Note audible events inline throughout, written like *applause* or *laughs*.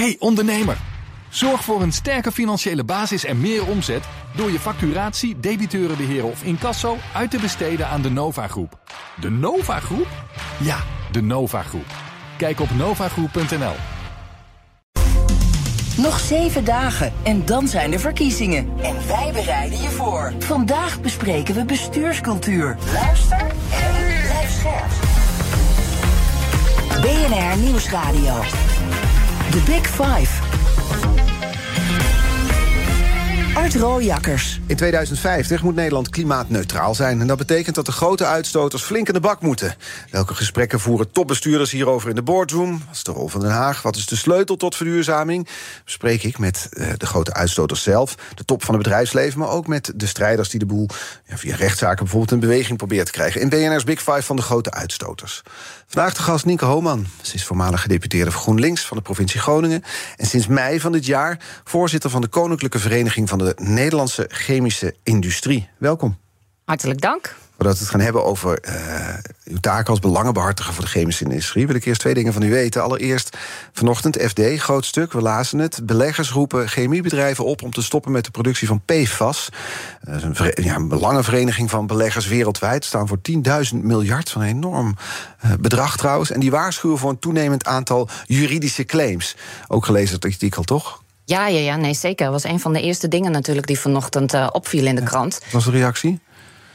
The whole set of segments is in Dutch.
Hey ondernemer, zorg voor een sterke financiële basis en meer omzet door je facturatie, debiteurenbeheer of incasso uit te besteden aan de Nova Groep. De Nova Groep? Ja, de Nova Groep. Kijk op novagroep.nl. Nog zeven dagen en dan zijn er verkiezingen. En wij bereiden je voor. Vandaag bespreken we bestuurscultuur. Luister en blijf scherp. BNR Nieuwsradio. The Big Five. Art Rooijakkers. In 2050 moet Nederland klimaatneutraal zijn. En dat betekent dat de grote uitstoters flink in de bak moeten. Welke gesprekken voeren topbestuurders hierover in de boardroom? Wat is de rol van Den Haag? Wat is de sleutel tot verduurzaming? Bespreek ik met uh, de grote uitstoters zelf, de top van het bedrijfsleven... maar ook met de strijders die de boel ja, via rechtszaken bijvoorbeeld in beweging proberen te krijgen. In BNR's Big Five van de grote uitstoters. Vandaag de gast Nienke Hooman. Ze is voormalig gedeputeerde voor GroenLinks van de provincie Groningen... en sinds mei van dit jaar voorzitter van de Koninklijke Vereniging... van de Nederlandse Chemische Industrie. Welkom. Hartelijk dank. Voordat we het gaan hebben over uh, uw taak als belangenbehartiger voor de chemische industrie, wil ik eerst twee dingen van u weten. Allereerst, vanochtend FD, groot stuk, we lazen het. Beleggers roepen chemiebedrijven op om te stoppen met de productie van PFAS. Een, ja, een belangenvereniging van beleggers wereldwijd. Staan voor 10.000 miljard, van een enorm uh, bedrag trouwens. En die waarschuwen voor een toenemend aantal juridische claims. Ook gelezen het artikel, toch? Ja, ja, ja, nee, zeker. Dat was een van de eerste dingen natuurlijk die vanochtend uh, opviel in de krant. Wat was de reactie?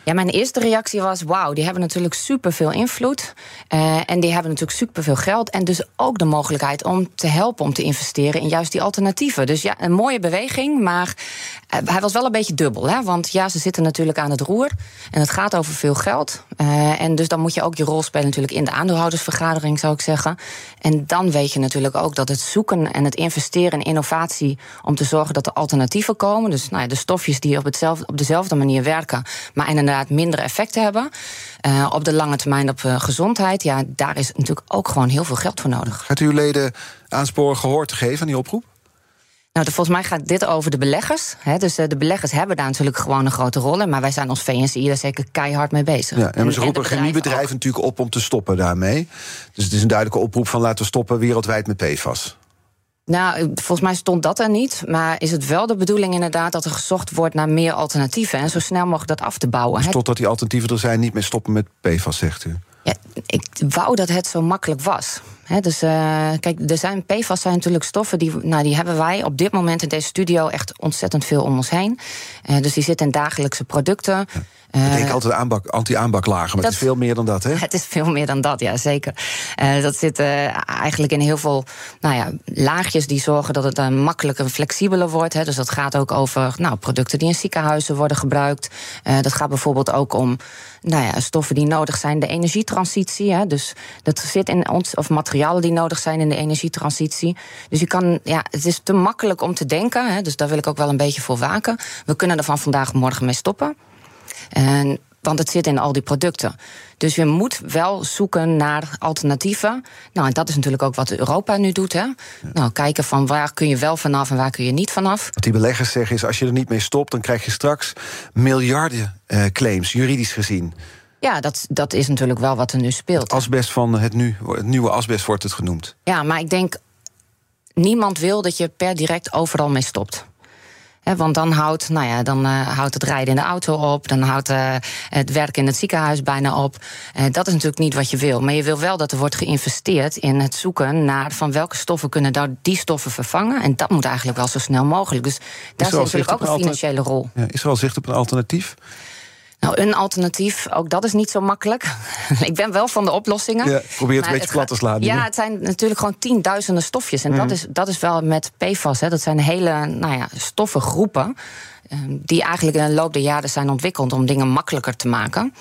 Ja, mijn eerste reactie was: wauw, die hebben natuurlijk superveel invloed. Uh, en die hebben natuurlijk superveel geld. En dus ook de mogelijkheid om te helpen om te investeren in juist die alternatieven. Dus ja, een mooie beweging. Maar uh, hij was wel een beetje dubbel. Hè? Want ja, ze zitten natuurlijk aan het roer. En het gaat over veel geld. Uh, en dus dan moet je ook je rol spelen natuurlijk in de aandeelhoudersvergadering, zou ik zeggen. En dan weet je natuurlijk ook dat het zoeken en het investeren in innovatie. om te zorgen dat er alternatieven komen. Dus nou ja, de stofjes die op, hetzelfde, op dezelfde manier werken. maar inderdaad minder effecten hebben. Uh, op de lange termijn op uh, gezondheid. Ja, daar is natuurlijk ook gewoon heel veel geld voor nodig. Gaat u uw leden aansporen gehoor te geven aan die oproep? Nou, volgens mij gaat dit over de beleggers. Hè, dus uh, de beleggers hebben daar natuurlijk gewoon een grote rol in. Maar wij zijn als VNCI daar zeker keihard mee bezig. Ja, en, ze roepen chemiebedrijven natuurlijk op om te stoppen daarmee. Dus het is een duidelijke oproep van laten we stoppen wereldwijd met PFAS. Nou, volgens mij stond dat er niet. Maar is het wel de bedoeling inderdaad dat er gezocht wordt naar meer alternatieven en zo snel mogelijk dat af te bouwen? Dus totdat die alternatieven er zijn, niet meer stoppen met PFAS, zegt u? Ja, ik wou dat het zo makkelijk was. He, dus uh, kijk, er zijn PFAS zijn natuurlijk stoffen die, nou, die hebben wij op dit moment in deze studio echt ontzettend veel om ons heen. Uh, dus die zitten in dagelijkse producten. Ik denk altijd aanbak, anti-aanbaklagen, maar dat, het is veel meer dan dat, hè? Het is veel meer dan dat, ja, zeker. Uh, dat zit uh, eigenlijk in heel veel nou ja, laagjes die zorgen dat het makkelijker en flexibeler wordt. Hè. Dus dat gaat ook over nou, producten die in ziekenhuizen worden gebruikt. dat gaat bijvoorbeeld ook om nou ja, stoffen die nodig zijn, de energietransitie. Hè. Dus dat zit in ons, of materialen die nodig zijn in de energietransitie. Dus je kan, ja, het is te makkelijk om te denken, hè, dus daar wil ik ook wel een beetje voor waken. We kunnen er van vandaag morgen mee stoppen. En, want het zit in al die producten. Dus je moet wel zoeken naar alternatieven. Nou, en dat is natuurlijk ook wat Europa nu doet. Hè? Ja. Nou, kijken van waar kun je wel vanaf en waar kun je niet vanaf. Wat die beleggers zeggen is, als je er niet mee stopt... dan krijg je straks miljarden uh, claims, juridisch gezien. Ja, dat, dat is natuurlijk wel wat er nu speelt. Het asbest van het, nu, het nieuwe asbest wordt het genoemd. Ja, maar ik denk... niemand wil dat je per direct overal mee stopt. He, want dan houdt, nou ja, dan uh, houdt het rijden in de auto op. Dan houdt uh, het werken in het ziekenhuis bijna op. Uh, dat is natuurlijk niet wat je wil. Maar je wil wel dat er wordt geïnvesteerd in het zoeken naar van welke stoffen kunnen daar die stoffen vervangen. En dat moet eigenlijk wel zo snel mogelijk. Dus daar zit natuurlijk ook een financiële rol. Ja, is er al zicht op een alternatief? Nou, een alternatief, ook dat is niet zo makkelijk. *laughs* ik ben wel van de oplossingen. Ja, probeer het een beetje plat te slaan. Ja, het zijn natuurlijk gewoon tienduizenden stofjes. En mm. dat, is, dat is wel met PFAS. Hè. Dat zijn hele nou ja, stoffengroepen... die eigenlijk in de loop der jaren zijn ontwikkeld... om dingen makkelijker te maken.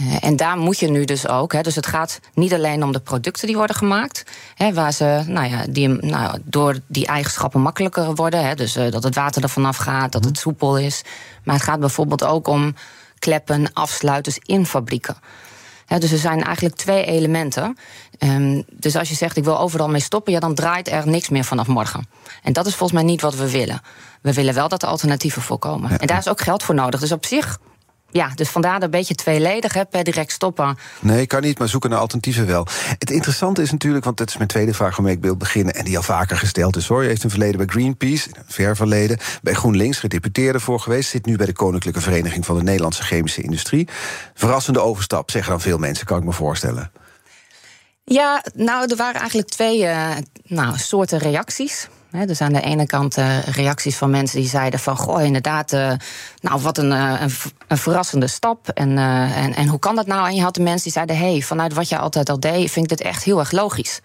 Uh, en daar moet je nu dus ook. Hè, dus het gaat niet alleen om de producten die worden gemaakt. Hè, waar ze nou ja, die, nou, door die eigenschappen makkelijker worden. Hè, dus uh, dat het water er vanaf gaat, dat het soepel is. Maar het gaat bijvoorbeeld ook om kleppen, afsluiters in fabrieken. He, dus er zijn eigenlijk twee elementen. Um, dus als je zegt ik wil overal mee stoppen, ja, dan draait er niks meer vanaf morgen. En dat is volgens mij niet wat we willen. We willen wel dat er alternatieven voorkomen. Ja. En daar is ook geld voor nodig. Dus op zich ja, dus vandaar een beetje tweeledig, hè, per direct stoppen. Nee, kan niet, maar zoeken naar alternatieven wel. Het interessante is natuurlijk, want dat is mijn tweede vraag waarmee ik wil beginnen... en die al vaker gesteld is, hoor. Je heeft een verleden bij Greenpeace, een ver verleden... bij GroenLinks, gedeputeerde voor geweest... zit nu bij de Koninklijke Vereniging van de Nederlandse Chemische Industrie. Verrassende overstap, zeggen dan veel mensen, kan ik me voorstellen. Ja, nou, er waren eigenlijk twee uh, nou, soorten reacties. Dus aan de ene kant uh, reacties van mensen die zeiden van... goh, inderdaad, uh, nou, wat een, een, een, verrassende stap. En, en, en hoe kan dat nou? En je had de mensen die zeiden... hey, vanuit wat je altijd al deed, vind ik dit echt heel erg logisch.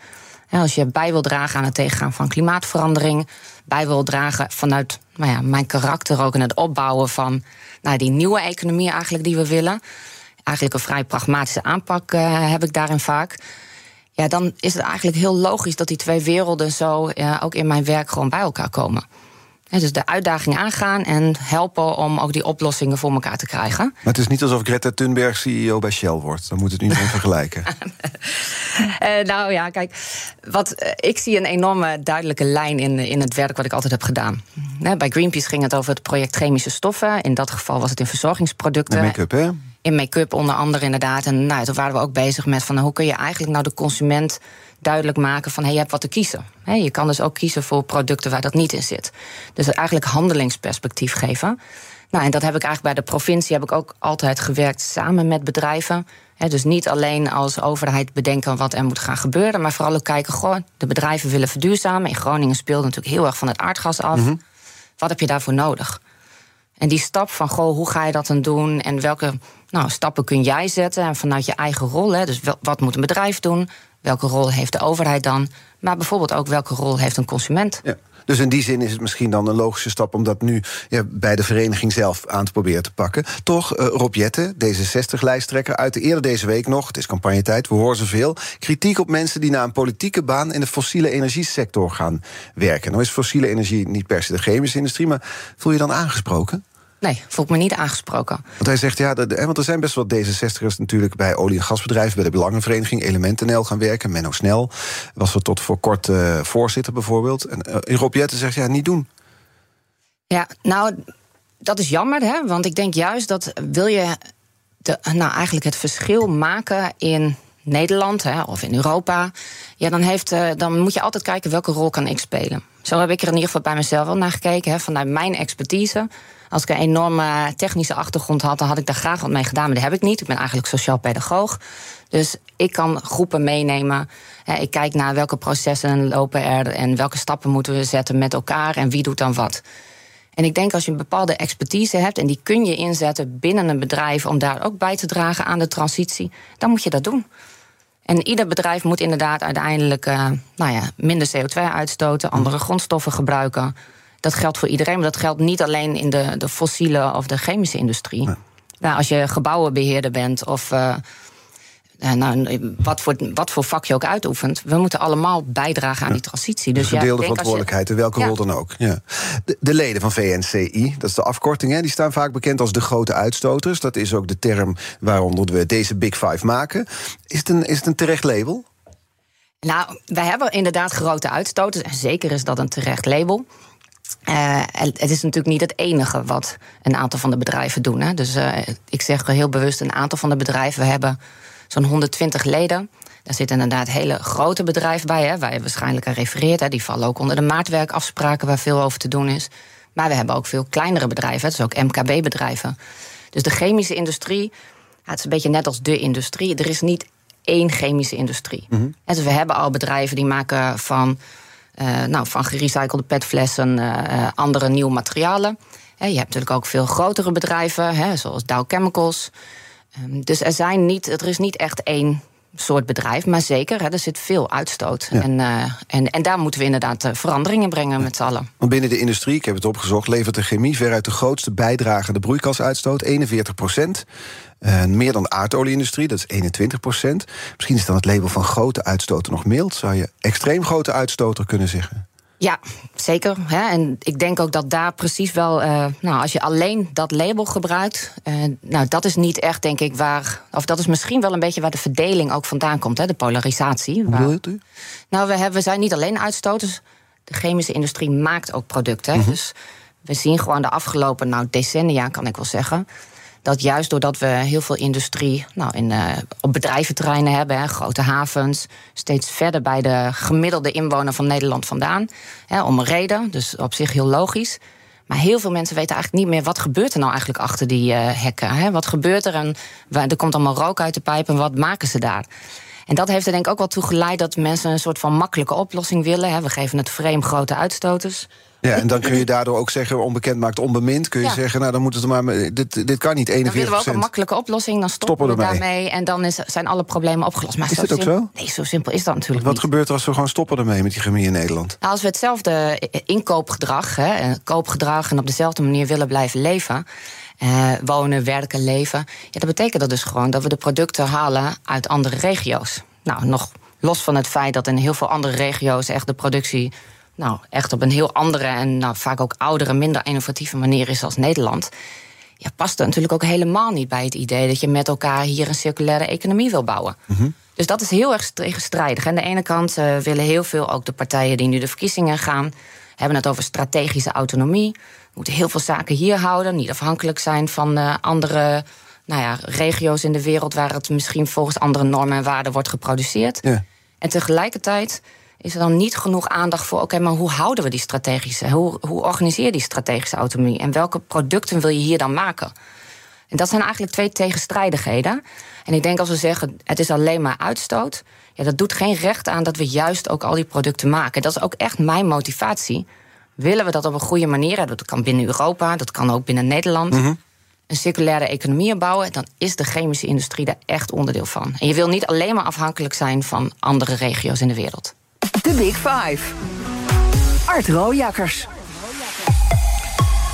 als je bij wil dragen aan het tegengaan van klimaatverandering... bij wil dragen vanuit nou ja, mijn karakter ook... en het opbouwen van nou, die nieuwe economie eigenlijk die we willen... eigenlijk een vrij pragmatische aanpak heb ik daarin vaak... Ja, dan is het eigenlijk heel logisch dat die twee werelden zo ja, ook in mijn werk gewoon bij elkaar komen. dus de uitdaging aangaan en helpen om ook die oplossingen voor elkaar te krijgen. Maar het is niet alsof Greta Thunberg CEO bij Shell wordt. Dan moet het niet meer *laughs* vergelijken. uh, nou ja, kijk, wat, uh, ik zie een enorme duidelijke lijn in, in het werk wat ik altijd heb gedaan. bij Greenpeace ging het over het project chemische stoffen. In dat geval was het in verzorgingsproducten. Make-up, hè? In make-up onder andere inderdaad. En nou, toen waren we ook bezig met van hoe kun je eigenlijk nou de consument duidelijk maken van hey, je hebt wat te kiezen. je kan dus ook kiezen voor producten waar dat niet in zit. Dus eigenlijk handelingsperspectief geven. Nou, en dat heb ik eigenlijk bij de provincie heb ik ook altijd gewerkt samen met bedrijven. dus niet alleen als overheid bedenken wat er moet gaan gebeuren, maar vooral ook kijken, goh, de bedrijven willen verduurzamen. In Groningen speelde natuurlijk heel erg van het aardgas af. Mhm. Wat heb je daarvoor nodig? En die stap van, goh, hoe ga je dat dan doen? En welke nou, stappen kun jij zetten? En vanuit je eigen rol, hè, dus wat moet een bedrijf doen? Welke rol heeft de overheid dan? Maar bijvoorbeeld ook welke rol heeft een consument? Ja. Dus in die zin is het misschien dan een logische stap om dat nu bij de vereniging zelf aan te proberen te pakken. Toch, uh, Rob Jette, D66-lijsttrekker, uit de eerder deze week nog, het is campagnetijd, we horen zoveel, kritiek op mensen die naar een politieke baan in de fossiele energiesector gaan werken. Nou is fossiele energie niet per se de chemische industrie, maar voel je dan aangesproken? Nee, voel ik me niet aangesproken. Want hij zegt, ja, de, want er zijn best wel D66'ers natuurlijk bij olie- en gasbedrijven, bij de Belangenvereniging Elementenel gaan werken. Menno Snel was er tot voor kort uh, voorzitter bijvoorbeeld. En uh, Rob Jetten zegt, ja, niet doen. Ja, nou, dat is jammer, hè? want ik denk juist dat wil je de, nou, eigenlijk het verschil maken in Nederland hè, of in Europa, ja, dan, heeft, uh, dan moet je altijd kijken welke rol kan ik spelen. Zo heb ik er in ieder geval bij mezelf wel naar gekeken, hè, vanuit mijn expertise. Als ik een enorme technische achtergrond had, dan had ik daar graag wat mee gedaan. Maar dat heb ik niet. Ik ben eigenlijk sociaal pedagoog. Dus ik kan groepen meenemen. Ik kijk naar welke processen lopen er en welke stappen moeten we zetten met elkaar en wie doet dan wat. En ik denk als je een bepaalde expertise hebt en die kun je inzetten binnen een bedrijf om daar ook bij te dragen aan de transitie, dan moet je dat doen. En ieder bedrijf moet inderdaad uiteindelijk uh, nou ja, minder CO2 uitstoten, andere grondstoffen gebruiken. Dat geldt voor iedereen, maar dat geldt niet alleen in de, de fossiele of de chemische industrie. Nou, als je gebouwenbeheerder bent of uh, nou, wat, voor, wat voor vak je ook uitoefent, we moeten allemaal bijdragen aan die transitie. Dus gedeelde ja, verantwoordelijkheid, in welke rol dan ook. Ja. De, de, leden van VNCI, dat is de afkorting, hè, die staan vaak bekend als de grote uitstoters. Dat is ook de term waaronder we deze Big Five maken. Is het een, is het een terecht label? Nou, wij hebben inderdaad grote uitstoters. En zeker is dat een terecht label. Uh, het is natuurlijk niet het enige wat een aantal van de bedrijven doen. Hè. Dus uh, ik zeg heel bewust een aantal van de bedrijven. We hebben zo'n 120 leden. Daar zitten inderdaad hele grote bedrijven bij, hè, waar je waarschijnlijk aan refereert. Hè. Die vallen ook onder de maatwerkafspraken waar veel over te doen is. Maar we hebben ook veel kleinere bedrijven, dus ook MKB-bedrijven. Dus de chemische industrie, het is een beetje net als de industrie. Er is niet één chemische industrie. Mm dus we hebben al bedrijven die maken van nou, van gerecyclede petflessen, uh, andere nieuwe materialen. je hebt natuurlijk ook veel grotere bedrijven, hè, zoals Dow Chemicals. Um, dus er, zijn niet, er is niet echt één soort bedrijf, maar zeker, hè, er zit veel uitstoot. En, uh, en, en daar moeten we inderdaad veranderingen brengen ja. met z'n allen. Want binnen de industrie, ik heb het opgezocht, levert de chemie veruit de grootste bijdrage de broeikasuitstoot, 41 procent. Uh, meer dan de aardolieindustrie, dat is 21 procent. Misschien is dan het label van grote uitstoter nog mild. Zou je extreem grote uitstoter kunnen zeggen? Ja, zeker. Hè. En ik denk ook dat daar precies wel, uh, nou, als je alleen dat label gebruikt, uh, nou, dat is niet echt, denk ik, waar, of dat is misschien wel een beetje waar de verdeling ook vandaan komt, hè, de polarisatie. Hoe bedoelt u? Nou, we, hebben, we zijn niet alleen uitstoters. De chemische industrie maakt ook producten. Mm -hmm. Dus we zien gewoon de afgelopen nou, decennia, kan ik wel zeggen, dat juist doordat we heel veel industrie nou, in, uh, op bedrijventerreinen hebben, hè, grote havens, steeds verder bij de gemiddelde inwoner van Nederland vandaan. Hè, om een reden, dus op zich heel logisch. Maar heel veel mensen weten eigenlijk niet meer wat gebeurt er nou eigenlijk achter die uh, hekken. Hè? Wat gebeurt er en er komt allemaal rook uit de pijp en wat maken ze daar? En dat heeft er denk ik ook wel toe geleid dat mensen een soort van makkelijke oplossing willen. Hè? We geven het frame grote uitstoters. Ja, en dan kun je daardoor ook zeggen, onbekend maakt onbemind. Kun je zeggen, nou dan moeten ze maar. Dit, dit kan niet 41 Dan willen we ook een makkelijke oplossing, dan stoppen, we daarmee. En dan is, zijn alle problemen opgelost. Maar is dat ook zo? Nee, zo simpel is dat natuurlijk Wat gebeurt er als we gewoon stoppen ermee met die chemie in Nederland? Nou, als we hetzelfde inkoopgedrag, hè, koopgedrag en op dezelfde manier willen blijven leven. Eh, wonen, werken, leven. Ja, dat betekent dat dus gewoon dat we de producten halen uit andere regio's. Nou, nog los van het feit dat in heel veel andere regio's echt de productie nou, echt op een heel andere en nou, vaak ook oudere, minder innovatieve manier is als Nederland. Ja, past er natuurlijk ook helemaal niet bij het idee dat je met elkaar hier een circulaire economie wil bouwen. Mhm. Dus dat is heel erg tegenstrijdig. Aan de ene kant uh, willen heel veel, ook de partijen die nu de verkiezingen gaan, hebben het over strategische autonomie. We moeten heel veel zaken hier houden, niet afhankelijk zijn van uh, andere nou ja, regio's in de wereld waar het misschien volgens andere normen en waarden wordt geproduceerd. Ja. En tegelijkertijd is er dan niet genoeg aandacht voor... oké, maar hoe houden we die strategische... Hoe, hoe organiseer je die strategische autonomie... en welke producten wil je hier dan maken? En dat zijn eigenlijk twee tegenstrijdigheden. En ik denk als we zeggen, het is alleen maar uitstoot... Ja, dat doet geen recht aan dat we juist ook al die producten maken. Dat is ook echt mijn motivatie. Willen we dat op een goede manier hebben? Dat kan binnen Europa, dat kan ook binnen Nederland... Mhm. een circulaire economie bouwen, dan is de chemische industrie daar echt onderdeel van. En je wil niet alleen maar afhankelijk zijn van andere regio's in de wereld. De Big Five. Art Rooijakkers.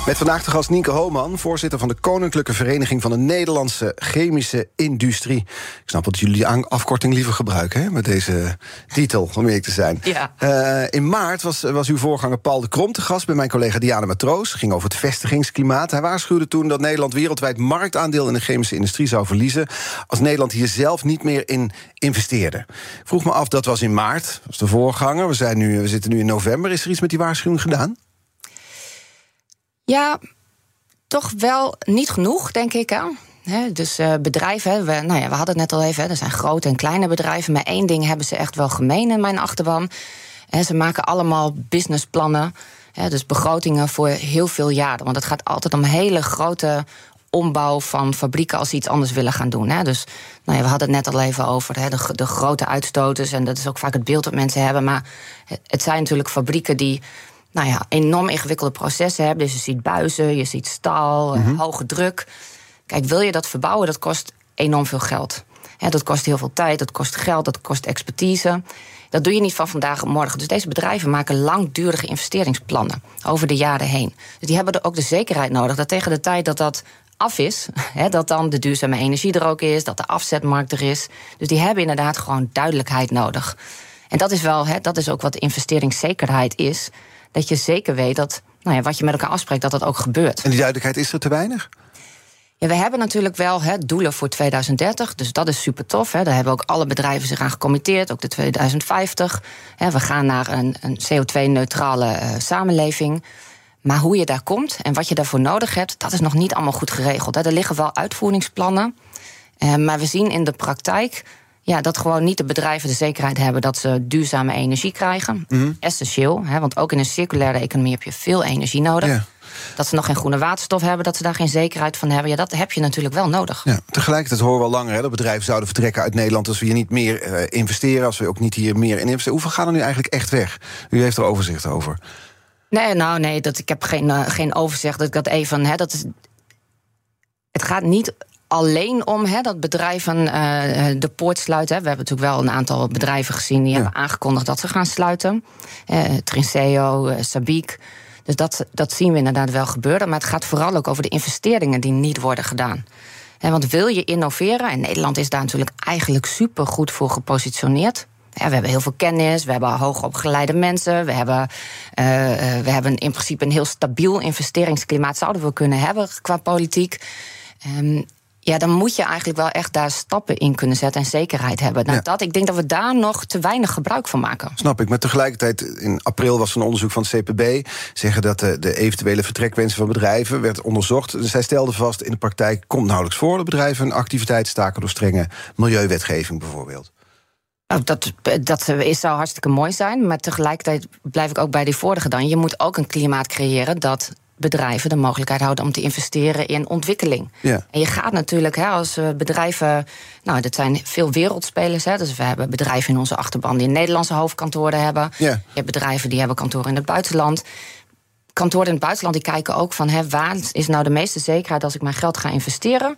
Met vandaag de gast Nienke Hooman, voorzitter van de Koninklijke Vereniging van de Nederlandse Chemische Industrie. Ik snap dat jullie die afkorting liever gebruiken hè, met deze titel, om eerlijk te zijn. Ja. Uh, in maart was, was uw voorganger Paul de Krom te gast bij mijn collega Diana Matroos. ging over het vestigingsklimaat. Hij waarschuwde toen dat Nederland wereldwijd marktaandeel in de chemische industrie zou verliezen. als Nederland hier zelf niet meer in investeerde. Ik vroeg me af, dat was in maart, dat was de voorganger. We, zijn nu, we zitten nu in november. Is er iets met die waarschuwing gedaan? Ja, toch wel niet genoeg, denk ik. Hè? dus uh, bedrijven, we, nou ja, we hadden het net al even, er zijn grote en kleine bedrijven. Maar één ding hebben ze echt wel gemeen in mijn achterban. ze maken allemaal businessplannen. dus begrotingen voor heel veel jaren. Want het gaat altijd om hele grote ombouw van fabrieken als ze iets anders willen gaan doen. Dus nou ja, we hadden het net al even over de, de, grote uitstoters. En dat is ook vaak het beeld dat mensen hebben. Maar het zijn natuurlijk fabrieken die nou ja, enorm ingewikkelde processen hebben. Dus je ziet buizen, je ziet staal, mm hoge druk. Kijk, wil je dat verbouwen, dat kost enorm veel geld. dat kost heel veel tijd, dat kost geld, dat kost expertise. Dat doe je niet van vandaag op morgen. Dus deze bedrijven maken langdurige investeringsplannen over de jaren heen. Dus die hebben er ook de zekerheid nodig dat tegen de tijd dat dat af is, *laughs* dat dan de duurzame energie er ook is, dat de afzetmarkt er is. Dus die hebben inderdaad gewoon duidelijkheid nodig. En dat is wel, dat is ook wat investeringszekerheid is dat je zeker weet dat nou ja, wat je met elkaar afspreekt, dat dat ook gebeurt. En die duidelijkheid is er te weinig? Ja, we hebben natuurlijk wel doelen voor 2030, dus dat is super tof. He. Daar hebben ook alle bedrijven zich aan gecommitteerd, ook de 2050. He, we gaan naar een, een CO2-neutrale uh, eh, samenleving. Maar hoe je daar komt en wat je daarvoor nodig hebt, dat is nog niet allemaal goed geregeld. Er liggen wel uitvoeringsplannen, uh, maar we zien in de praktijk ja, dat gewoon niet de bedrijven de zekerheid hebben dat ze duurzame energie krijgen. Mhm. Essentieel, hè, want ook in een circulaire economie heb je veel energie nodig. Dat ze nog geen groene waterstof hebben, dat ze daar geen zekerheid van hebben. Ja, dat heb je natuurlijk wel nodig. Ja, tegelijkertijd horen we al langer hè, dat bedrijven zouden vertrekken uit Nederland als we hier niet meer uh, investeren, als we ook niet hier meer in investeren. Hoeveel gaan er nu eigenlijk echt weg? U heeft er overzicht over. Nee, nou nee, dat, ik heb geen, uh, geen overzicht. Dat ik dat even. Hè, dat is, het gaat niet alleen om hè, dat bedrijven uh, de poort sluiten. We hebben natuurlijk wel een aantal bedrijven gezien die hebben aangekondigd dat ze gaan sluiten. Uh, Trinseo, uh, Sabiek. Dus dat, dat zien we inderdaad wel gebeuren. Maar het gaat vooral ook over de investeringen die niet worden gedaan. Want wil je innoveren, en Nederland is daar natuurlijk eigenlijk super goed voor gepositioneerd. we hebben heel veel kennis, we hebben hoogopgeleide mensen, we hebben, we hebben in principe een heel stabiel investeringsklimaat, zouden we kunnen hebben qua politiek. Um, Ja, dan moet je eigenlijk wel echt daar stappen in kunnen zetten en zekerheid hebben. Nou, Ja. dat, ik denk dat we daar nog te weinig gebruik van maken. Snap ik. Maar tegelijkertijd, in april was een onderzoek van het CPB. Zeggen dat de, de eventuele vertrekwensen van bedrijven werd onderzocht. En zij stelden vast, in de praktijk komt nauwelijks voor dat bedrijven een activiteit staken door strenge milieuwetgeving bijvoorbeeld. Nou, dat, dat is, zou hartstikke mooi zijn. Maar tegelijkertijd blijf ik ook bij die vorige dan. Je moet ook een klimaat creëren dat bedrijven de mogelijkheid houden om te investeren in ontwikkeling. Ja. En je gaat natuurlijk hè, als eh, bedrijven. Nou, dat zijn veel wereldspelers. Hè, dus we hebben bedrijven in onze achterban die Nederlandse hoofdkantoren hebben. Ja. Je hebt bedrijven die hebben kantoren in het buitenland. Kantoren in het buitenland die kijken ook van hè, waar is nou de meeste zekerheid als ik mijn geld ga investeren.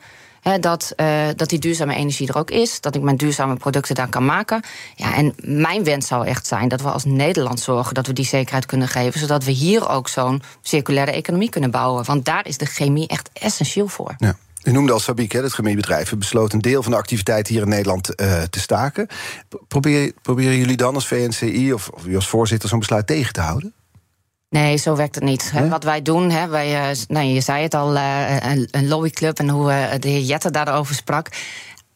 Dat, eh, dat die duurzame energie er ook is, dat ik mijn duurzame producten daar kan maken. Ja, en mijn wens zou echt zijn dat we als Nederland zorgen dat we die zekerheid kunnen geven, zodat we hier ook zo'n circulaire economie kunnen bouwen. Want daar is de chemie echt essentieel voor. Ja. U noemde al Sabiek, het chemiebedrijf. besloot een deel van de activiteit hier in Nederland eh, te staken. Probeer, proberen jullie dan als VNCI of, of u als voorzitter zo'n besluit tegen te houden? Nee, zo werkt het niet. Wat wij doen, hè, wij, eh, nou, je zei het al, eh, een, een lobbyclub en hoe eh, de heer Jette daarover sprak.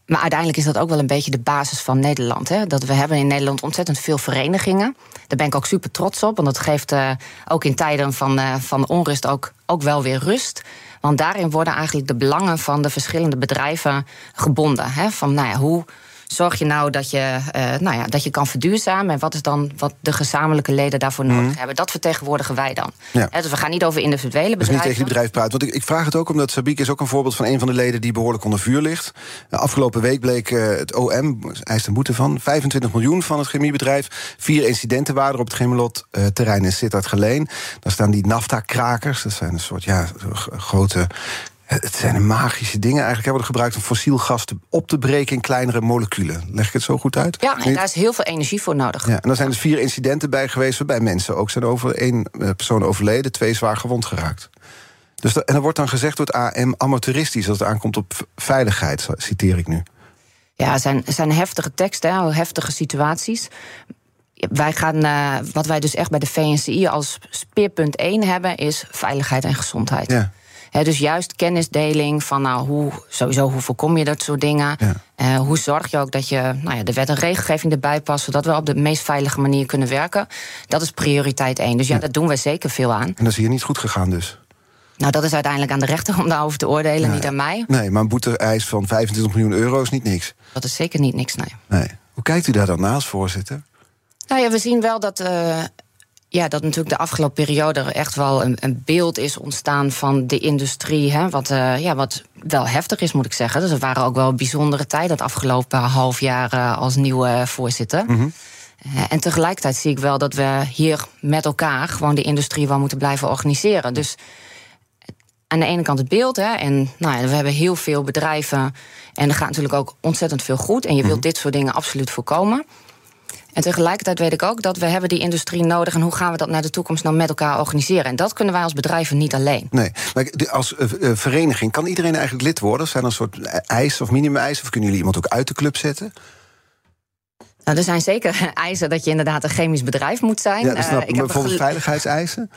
Maar uiteindelijk is dat ook wel een beetje de basis van Nederland. Hè? Dat we hebben in Nederland ontzettend veel verenigingen. Daar ben ik ook super trots op. Want dat geeft eh, ook in tijden van, eh, van onrust ook, ook wel weer rust. Want daarin worden eigenlijk de belangen van de verschillende bedrijven gebonden. Hè? Van nou ja, hoe zorg je nou dat je, eh, nou ja, dat je kan verduurzamen? En wat is dan wat de gezamenlijke leden daarvoor nodig hebben? Dat vertegenwoordigen wij dan. Mhm. Ja. Dus we gaan niet over individuele Dus niet bedrijven. tegen die bedrijf praten. Want ik, ik vraag het ook omdat Sabiek is ook een voorbeeld van een van de leden die behoorlijk onder vuur ligt. De afgelopen week bleek eh, het OM, eist een boete van 25 miljoen van het chemiebedrijf. Vier incidenten waren er op het Gemelot eh, terrein in Sittard Geleen. Daar staan die nafta-krakers. Dat zijn een soort ja, grote. Het zijn magische dingen eigenlijk. Worden gebruikt om fossiel gas op te breken in kleinere moleculen. Leg ik het zo goed uit? Ja, en daar is heel veel energie voor nodig. Ja, en er zijn dus vier incidenten bij geweest waarbij mensen ook zijn over één eh, persoon overleden, twee zwaar gewond geraakt. Dus dat- en er wordt dan gezegd door het AM amateuristisch als het aankomt op veiligheid, citeer ik nu. Ja, het zijn, zijn heftige teksten, hè, heftige situaties. Wij gaan, eh, wat wij dus echt bij de VNCI als speerpunt 1 hebben, is veiligheid en gezondheid. Ja. Dus juist kennisdeling van nou, hoe, sowieso hoe voorkom je dat soort dingen. Ja. Eh, hoe zorg je ook dat je nou ja, de wet en regelgeving erbij past, zodat we op de meest veilige manier kunnen werken. Dat is prioriteit 1. Dus ja, daar doen we zeker veel aan. En dat is hier niet goed gegaan dus. Nou, dat is uiteindelijk aan de rechter om daarover te oordelen, niet aan mij. Nee, maar een boete-eis van 25 miljoen euro is niet niks. Dat is zeker niet niks, nee. Nee. Hoe kijkt u daar dan naast, voorzitter? Nou ja, we zien wel dat, eh, ja, dat natuurlijk de afgelopen periode er echt wel een, een beeld is ontstaan van de industrie. Hè, wat, eh, ja, wat wel heftig is, moet ik zeggen. Dus er waren ook wel bijzondere tijden het afgelopen half jaar eh, als nieuwe voorzitter. Mhm. Eh, en tegelijkertijd zie ik wel dat we hier met elkaar gewoon de industrie wel moeten blijven organiseren. Dus aan de ene kant het beeld. Hè, en nou ja, we hebben heel veel bedrijven. En er gaat natuurlijk ook ontzettend veel goed. En je wilt dit soort dingen absoluut voorkomen. En tegelijkertijd weet ik ook dat we hebben die industrie nodig. En hoe gaan we dat naar de toekomst nou met elkaar organiseren? En dat kunnen wij als bedrijven niet alleen. Nee, maar als eh, eh, vereniging kan iedereen eigenlijk lid worden? Zijn er een soort eisen of minimum-eisen? Of kunnen jullie iemand ook uit de club zetten? Nou, er zijn zeker *laughs* eisen dat je inderdaad een chemisch bedrijf moet zijn. Ja, dat Eh, snap ik ik. heb Maar bijvoorbeeld veiligheidseisen?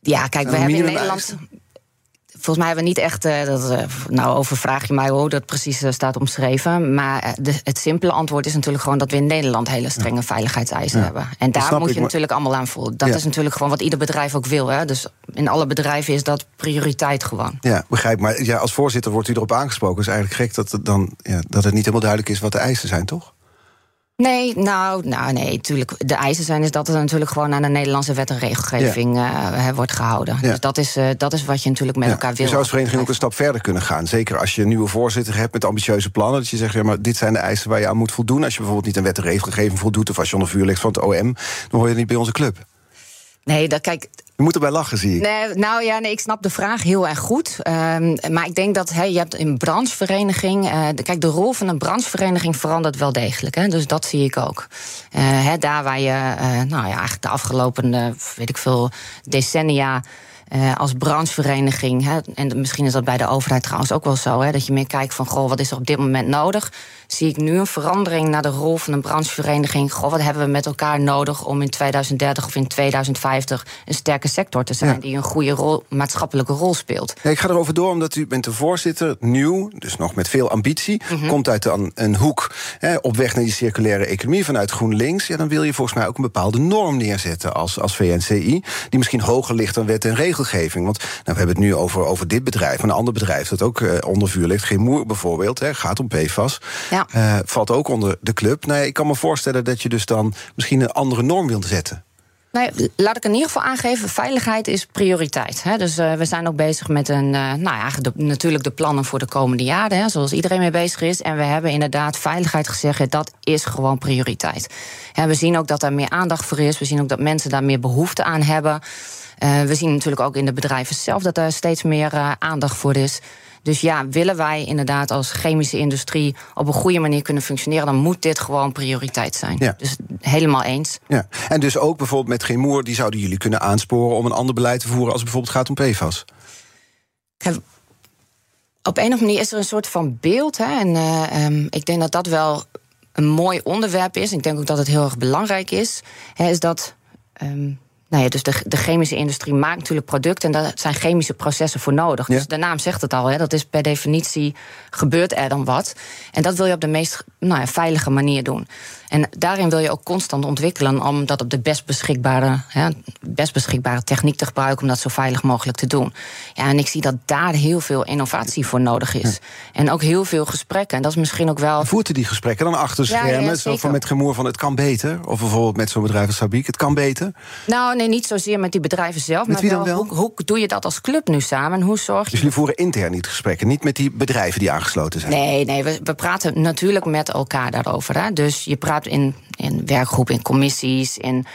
Ja, kijk, we hebben in? Nederland. Volgens mij hebben we niet echt. eh, dat, eh, nou, overvraag je mij hoe dat precies eh, staat omschreven. Maar de, het simpele antwoord is natuurlijk gewoon dat we in Nederland hele strenge veiligheidseisen Ja. hebben. En daar moet je natuurlijk allemaal aan volgen. Dat Ja. is natuurlijk gewoon wat ieder bedrijf ook wil. Hè? Dus in alle bedrijven is dat prioriteit gewoon. Ja, begrijp. Maar ja, als voorzitter wordt u erop aangesproken. Het is eigenlijk gek dat het, dan, ja, dat het niet helemaal duidelijk is wat de eisen zijn, toch? Nee, nou, nou nee, natuurlijk. De eisen zijn is dat er natuurlijk gewoon aan de Nederlandse wet en regelgeving eh, wordt gehouden. Ja. Dus dat is, eh, dat is wat je natuurlijk met Ja, elkaar je wil. zou als vereniging ook een stap verder kunnen gaan. Zeker als je een nieuwe voorzitter hebt met ambitieuze plannen. Dat je zegt, ja, maar dit zijn de eisen waar je aan moet voldoen. Als je bijvoorbeeld niet aan wet en regelgeving voldoet... of als je onder vuur ligt van het OM, dan hoor je niet bij onze club. Nee, dat, kijk, Je moet erbij lachen, zie ik. Nee, nou ja, nee, ik snap de vraag heel erg goed. Ehm, maar ik denk dat hey, je hebt een branchevereniging. eh, kijk, de rol van een branchevereniging verandert wel degelijk. Hè, dus dat zie ik ook. Hè, daar waar je, eh, nou ja, eigenlijk de afgelopen, weet ik veel, decennia. Uh, als branchevereniging, hè, en misschien is dat bij de overheid trouwens ook wel zo, hè, dat je meer kijkt van goh, wat is er op dit moment nodig? Zie ik nu een verandering naar de rol van een branchevereniging? Goh, wat hebben we met elkaar nodig om in 2030 of in 2050 een sterke sector te zijn die een goede rol, maatschappelijke rol speelt? Ja, ik ga erover door omdat u bent de voorzitter, nieuw, dus nog met veel ambitie, mhm. komt uit een, een hoek hè, op weg naar die circulaire economie vanuit GroenLinks. Ja, dan wil je volgens mij ook een bepaalde norm neerzetten als, als VNCI, die misschien hoger ligt dan wet en regel regelgeving. Want nou, we hebben het nu over, over dit bedrijf. een ander bedrijf dat ook uh, onder vuur ligt, Gemoer bijvoorbeeld, hè, gaat om PFAS. Ja. Uh, valt ook onder de club. Nou, ik kan me voorstellen dat je dus dan misschien een andere norm wilt zetten. Nou, laat ik in ieder geval aangeven, veiligheid is prioriteit. Hè. Dus uh, we zijn ook bezig met een, uh, nou ja, de, natuurlijk de plannen voor de komende jaren, hè, zoals iedereen mee bezig is. En we hebben inderdaad veiligheid gezegd, dat is gewoon prioriteit. En we zien ook dat er meer aandacht voor is. We zien ook dat mensen daar meer behoefte aan hebben. Uh, we zien natuurlijk ook in de bedrijven zelf dat er steeds meer uh, aandacht voor is. Dus ja, willen wij inderdaad als chemische industrie op een goede manier kunnen functioneren, dan moet dit gewoon prioriteit zijn. Ja. Dus helemaal eens. Ja. En dus ook bijvoorbeeld met Gemoer, die zouden jullie kunnen aansporen om een ander beleid te voeren als het bijvoorbeeld gaat om PFAS? op een of andere manier is er een soort van beeld. Hè, en uh, um, ik denk dat dat wel een mooi onderwerp is. Ik denk ook dat het heel erg belangrijk is. Hè, is dat. Um, nou ja, dus de, de, chemische industrie maakt natuurlijk producten en daar zijn chemische processen voor nodig. Dus de naam zegt het al, hè, dat is per definitie gebeurt er dan wat. En dat wil je op de meest nou ja, veilige manier doen. En daarin wil je ook constant ontwikkelen om dat op de best beschikbare, hè, best beschikbare techniek te gebruiken om dat zo veilig mogelijk te doen. Ja, en ik zie dat daar heel veel innovatie voor nodig is. En ook heel veel gesprekken. En dat is misschien ook wel. Voert u die gesprekken dan achter schermen? Ja, zo van met gemoer van het kan beter? Of bijvoorbeeld met zo'n bedrijf als Sabiek, het kan beter? Nou, nee, niet zozeer met die bedrijven zelf. Met maar wel, wel? Hoe, hoe, doe je dat als club nu samen? Hoe zorg je. Dus jullie voeren intern niet gesprekken, niet met die bedrijven die aangesloten zijn? Nee, nee, we, we praten natuurlijk met elkaar daarover. Hè. Dus je praat in, in werkgroepen, in commissies. Um,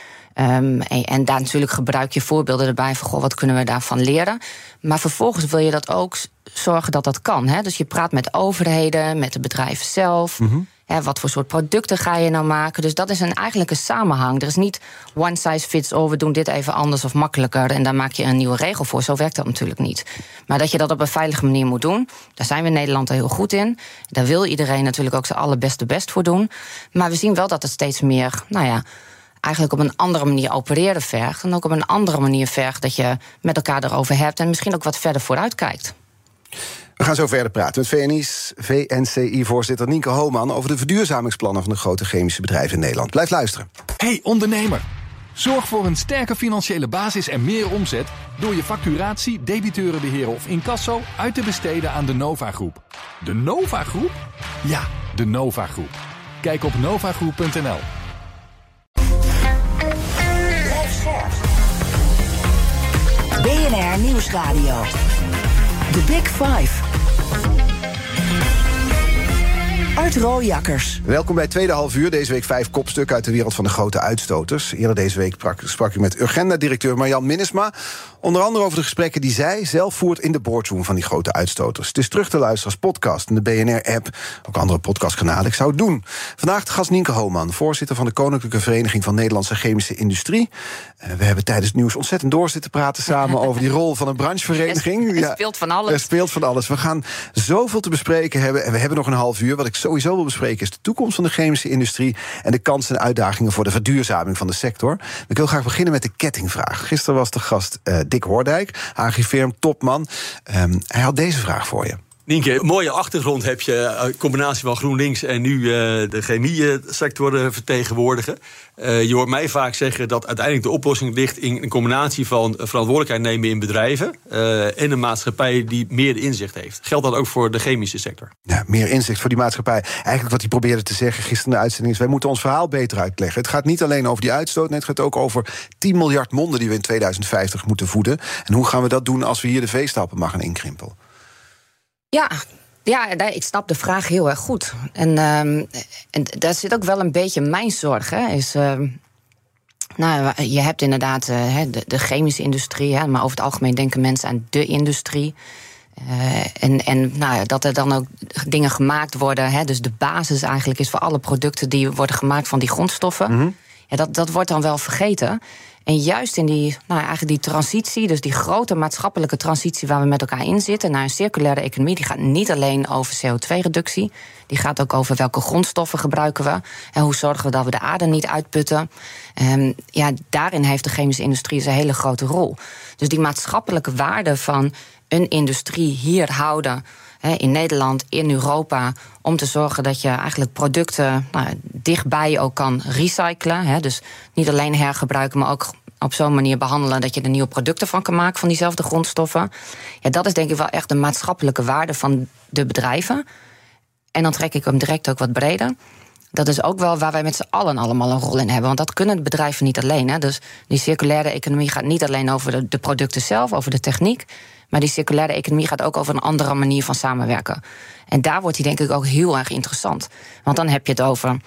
en, en, daar natuurlijk gebruik je voorbeelden erbij van goh, wat kunnen we daarvan leren. Maar vervolgens wil je dat ook zorgen dat dat kan. Hè? Dus je praat met overheden, met de bedrijven zelf. Mm wat voor soort producten ga je nou maken? Dus dat is een, eigenlijk een samenhang. Er is niet one size fits all, we doen dit even anders of makkelijker... en daar maak je een nieuwe regel voor. Zo werkt dat natuurlijk niet. Maar dat je dat op een veilige manier moet doen... daar zijn we in Nederland heel goed in. Daar wil iedereen natuurlijk ook zijn allerbeste best voor doen. Maar we zien wel dat het steeds meer... nou ja, eigenlijk op een andere manier opereren vergt. En ook op een andere manier vergt dat je met elkaar erover hebt... en misschien ook wat verder vooruit kijkt. We gaan zo verder praten met VNI's, VNCI-voorzitter Nienke Hooman... over de verduurzamingsplannen van de grote chemische bedrijven in Nederland. Blijf luisteren. Hey ondernemer, zorg voor een sterke financiële basis en meer omzet... door je facturatie, debiteurenbeheer of incasso uit te besteden aan de Nova Groep. De Nova Groep? Ja, de Nova Groep. Kijk op novagroep.nl. BNR Nieuwsradio. The Big Five. Art Rooijakkers. Welkom bij tweede half uur. Deze week vijf kopstukken uit de wereld van de grote uitstoters. Eerder deze week sprak ik met Urgenda-directeur Marjan Minnesma. Onder andere over de gesprekken die zij zelf voert in de boardroom van die grote uitstoters. Het is terug te luisteren als podcast in de BNR-app. Ook andere podcastkanalen. Ik zou het doen. Vandaag de gast Nienke Hooman, voorzitter van de Koninklijke Vereniging van Nederlandse Chemische Industrie. Uh, we hebben tijdens het nieuws ontzettend door zitten praten samen *laughs* over die rol van een branchevereniging. Er speelt van alles. Er speelt van alles. We gaan zoveel te bespreken hebben. En we hebben nog een half uur. Wat ik sowieso wil bespreken is de toekomst van de chemische industrie. En de kansen en uitdagingen voor de verduurzaming van de sector. Ik wil graag beginnen met de kettingvraag. Gisteren was de gast. Uh, Dick Hoordijk, Agrifirm, topman. Um, hij had deze vraag voor je. Nienke, mooie achtergrond heb je. Een combinatie van GroenLinks en nu uh, de chemie-sector vertegenwoordigen. Uh, je hoort mij vaak zeggen dat uiteindelijk de oplossing ligt in een combinatie van verantwoordelijkheid nemen in bedrijven en een maatschappij die meer inzicht heeft. Geldt dat ook voor de chemische sector? Ja, meer inzicht voor die maatschappij. Eigenlijk wat hij probeerde te zeggen gisteren in de uitzending is: wij moeten ons verhaal beter uitleggen. Het gaat niet alleen over die uitstoot, het gaat ook over 10 miljard monden die we in 2050 moeten voeden. En hoe gaan we dat doen als we hier de veestappen mag gaan inkrimpelen? Ja, ja, ik snap de vraag heel erg goed. En, uh, en daar zit ook wel een beetje mijn zorg. Hè, is, uh, nou, je hebt inderdaad uh, de, de, chemische industrie, hè, maar over het algemeen denken mensen aan de industrie. Uh, en en nou, dat er dan ook dingen gemaakt worden. Hè, dus de basis eigenlijk is voor alle producten die worden gemaakt van die grondstoffen. Mm ja, dat, dat wordt dan wel vergeten. En juist in die, nou, eigenlijk die transitie, dus die grote maatschappelijke transitie waar we met elkaar in zitten naar een circulaire economie, die gaat niet alleen over CO2-reductie, die gaat ook over welke grondstoffen gebruiken we en hoe zorgen we dat we de aarde niet uitputten. Um, ja, daarin heeft de chemische industrie een hele grote rol. Dus die maatschappelijke waarde van een industrie hier houden in Nederland, in Europa, om te zorgen dat je eigenlijk producten nou, dichtbij ook kan recyclen. Dus niet alleen hergebruiken, maar ook op zo'n manier behandelen dat je er nieuwe producten van kan maken van diezelfde grondstoffen. Ja, dat is denk ik wel echt de maatschappelijke waarde van de bedrijven. En dan trek ik hem direct ook wat breder. Dat is ook wel waar wij met z'n allen allemaal een rol in hebben. Want dat kunnen bedrijven niet alleen. Hè. Dus die circulaire economie gaat niet alleen over de, de producten zelf, over de techniek. Maar die circulaire economie gaat ook over een andere manier van samenwerken. En daar wordt die denk ik ook heel erg interessant. Want dan heb je het over.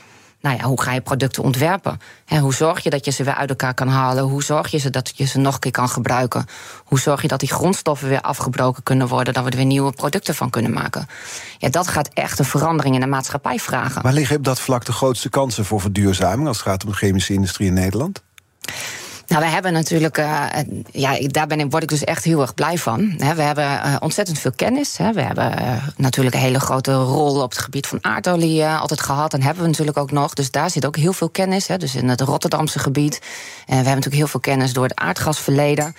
Nou ja, hoe ga je producten ontwerpen? hoe zorg je dat je ze weer uit elkaar kan halen? Hoe zorg je ze dat je ze nog een keer kan gebruiken? Hoe zorg je dat die grondstoffen weer afgebroken kunnen worden, dat we er weer nieuwe producten van kunnen maken? Ja, dat gaat echt een verandering in de maatschappij vragen. Waar liggen op dat vlak de grootste kansen voor verduurzaming als het gaat om de chemische industrie in Nederland? Nou, we hebben natuurlijk, uh, ja, daar ben ik, word ik dus echt heel erg blij van. We hebben uh, ontzettend veel kennis. We hebben uh, natuurlijk een hele grote rol op het gebied van aardolie altijd gehad. En hebben we natuurlijk ook nog. Dus daar zit ook heel veel kennis. Dus in het Rotterdamse gebied. En we hebben natuurlijk heel veel kennis door het aardgasverleden.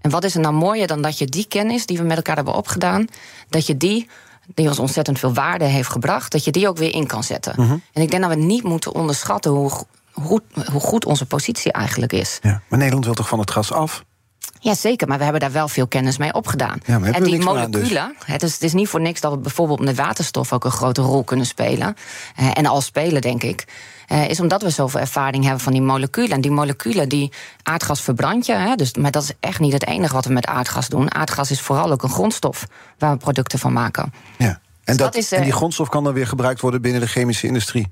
En wat is er nou mooier dan dat je die kennis die we met elkaar hebben opgedaan, dat je die die ons ontzettend veel waarde heeft gebracht, dat je die ook weer in kan zetten. Mhm. En ik denk dat we niet moeten onderschatten hoe hoe, hoe goed onze positie eigenlijk is. Ja, maar Nederland wil toch van het gas af? Ja, zeker, maar we hebben daar wel veel kennis mee opgedaan. Ja, en die dus? moleculen, het, is, het is niet voor niks dat we bijvoorbeeld met waterstof ook een grote rol kunnen spelen. En al spelen, denk ik. Eh, is omdat we zoveel ervaring hebben van die moleculen. En die moleculen, die aardgas verbrand je. Hè, dus, maar dat is echt niet het enige wat we met aardgas doen. Aardgas is vooral ook een grondstof waar we producten van maken. Ja. En, dus dat, is, en die eh, grondstof kan dan weer gebruikt worden binnen de chemische industrie?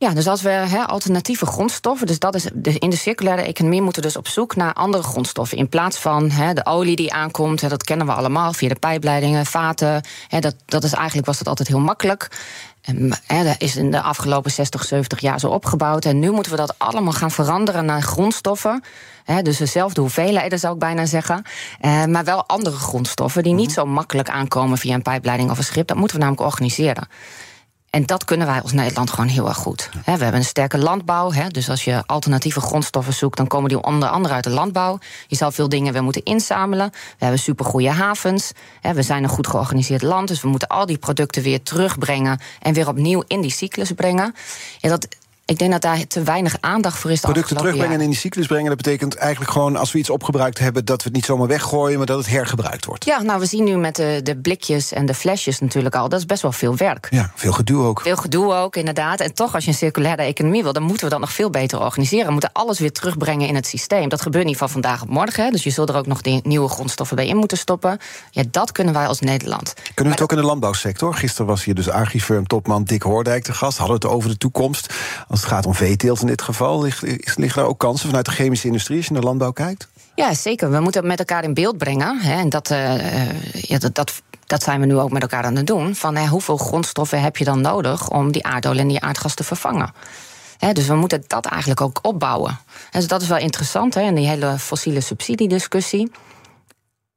Ja, dus als we alternatieve grondstoffen, dus dat is in de circulaire economie moeten we dus op zoek naar andere grondstoffen. In plaats van de olie die aankomt, dat kennen we allemaal via de pijpleidingen, vaten. dat, dat is eigenlijk was dat altijd heel makkelijk. En, dat is in de afgelopen 60, 70 jaar zo opgebouwd. En nu moeten we dat allemaal gaan veranderen naar grondstoffen. dus dezelfde hoeveelheden zou ik bijna zeggen. Eh, maar wel andere grondstoffen die niet mhm. zo makkelijk aankomen via een pijpleiding of een schip. Dat moeten we namelijk organiseren. En dat kunnen wij als Nederland gewoon heel erg goed. we hebben een sterke landbouw. dus als je alternatieve grondstoffen zoekt, dan komen die onder andere uit de landbouw. Je zal veel dingen weer moeten inzamelen. We hebben supergoeie havens. we zijn een goed georganiseerd land. Dus we moeten al die producten weer terugbrengen en weer opnieuw in die cyclus brengen. Ja, dat, ik denk dat daar te weinig aandacht voor is. Producten terugbrengen en in die cyclus brengen, dat betekent eigenlijk gewoon als we iets opgebruikt hebben, dat we het niet zomaar weggooien, maar dat het hergebruikt wordt. Ja, nou, we zien nu met de, de blikjes en de flesjes natuurlijk al, dat is best wel veel werk. Ja, veel gedoe ook. Veel gedoe ook, inderdaad. En toch, als je een circulaire economie wil, dan moeten we dat nog veel beter organiseren. We moeten alles weer terugbrengen in het systeem. Dat gebeurt niet van vandaag op morgen. Hè. Dus je zult er ook nog die nieuwe grondstoffen bij in moeten stoppen. Ja, dat kunnen wij als Nederland. Kunnen we het ook in de landbouwsector? Gisteren was hier dus Agrifirm topman Dick Hoordijk te gast. Hadden het over de toekomst. Als het gaat om veeteelt in dit geval, liggen daar ook kansen vanuit de chemische industrie als je naar landbouw kijkt? Ja, zeker. We moeten het met elkaar in beeld brengen. Hè, en dat, uh, ja, dat, dat, dat, zijn we nu ook met elkaar aan het doen. Van hè, hoeveel grondstoffen heb je dan nodig om die aardolie en die aardgas te vervangen? dus we moeten dat eigenlijk ook opbouwen. dus dat is wel interessant, hè, en die hele fossiele subsidiediscussie.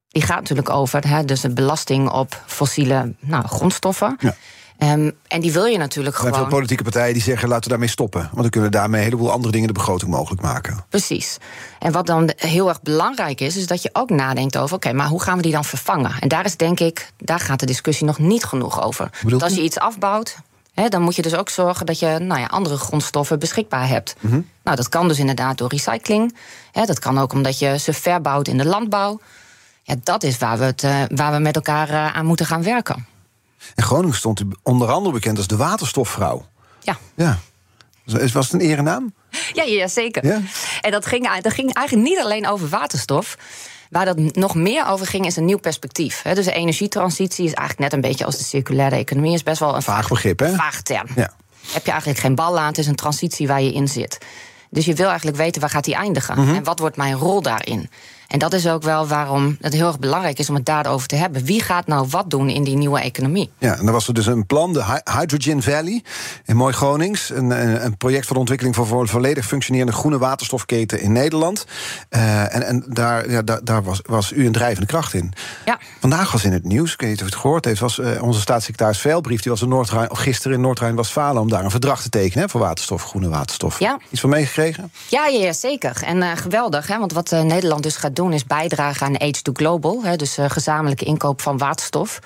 Die gaat natuurlijk over hè, dus de belasting op fossiele nou, grondstoffen. Ja. Um, en die wil je natuurlijk gewoon. Er zijn veel politieke partijen die zeggen: laten we daarmee stoppen. Want dan kunnen we daarmee een heleboel andere dingen de begroting mogelijk maken. Precies. En wat dan heel erg belangrijk is, is dat je ook nadenkt over: oké, maar hoe gaan we die dan vervangen? En daar is denk ik, daar gaat de discussie nog niet genoeg over. Want als je iets afbouwt, dan moet je dus ook zorgen dat je nou ja, andere grondstoffen beschikbaar hebt. Mhm. Nou, dat kan dus inderdaad door recycling. dat kan ook omdat je ze verbouwt in de landbouw. Ja, dat is waar we, het, uh, waar we met elkaar uh, aan moeten gaan werken. En Groningen stond u onder andere bekend als de waterstofvrouw. Ja. ja. Was het een erenaam? Ja, ja zeker. Ja? En dat ging, dat ging eigenlijk niet alleen over waterstof. Waar dat nog meer over ging, is een nieuw perspectief. Dus de energietransitie is eigenlijk net een beetje als de circulaire economie. Is best wel een vaag begrip, hè? Vaag term. Ja. Heb je eigenlijk geen bal aan, het is een transitie waar je in zit. Dus je wil eigenlijk weten waar gaat die eindigen mm en wat wordt mijn rol daarin. En dat is ook wel waarom het heel erg belangrijk is om het daarover te hebben. Wie gaat nou wat doen in die nieuwe economie? Ja, en dan was er dus een plan, de Hydrogen Valley in Mooi Gronings. Een, een project voor de ontwikkeling van een volledig functionerende groene waterstofketen in Nederland. Uh, en en daar, ja, daar, daar was, was u een drijvende kracht in. Ja. Vandaag was in het nieuws, ik weet niet of u het gehoord heeft, was uh, onze staatssecretaris Veilbrief, die was in Noord gisteren in Noord-Rijn-Westfalen om daar een verdrag te tekenen hè, voor waterstof, groene waterstof. Ja. Iets van meegekregen? Ja, ja, zeker. En uh, geweldig, hè, want wat Nederland dus gaat doen is bijdragen aan Age to Global, hè, dus gezamenlijke inkoop van waterstof.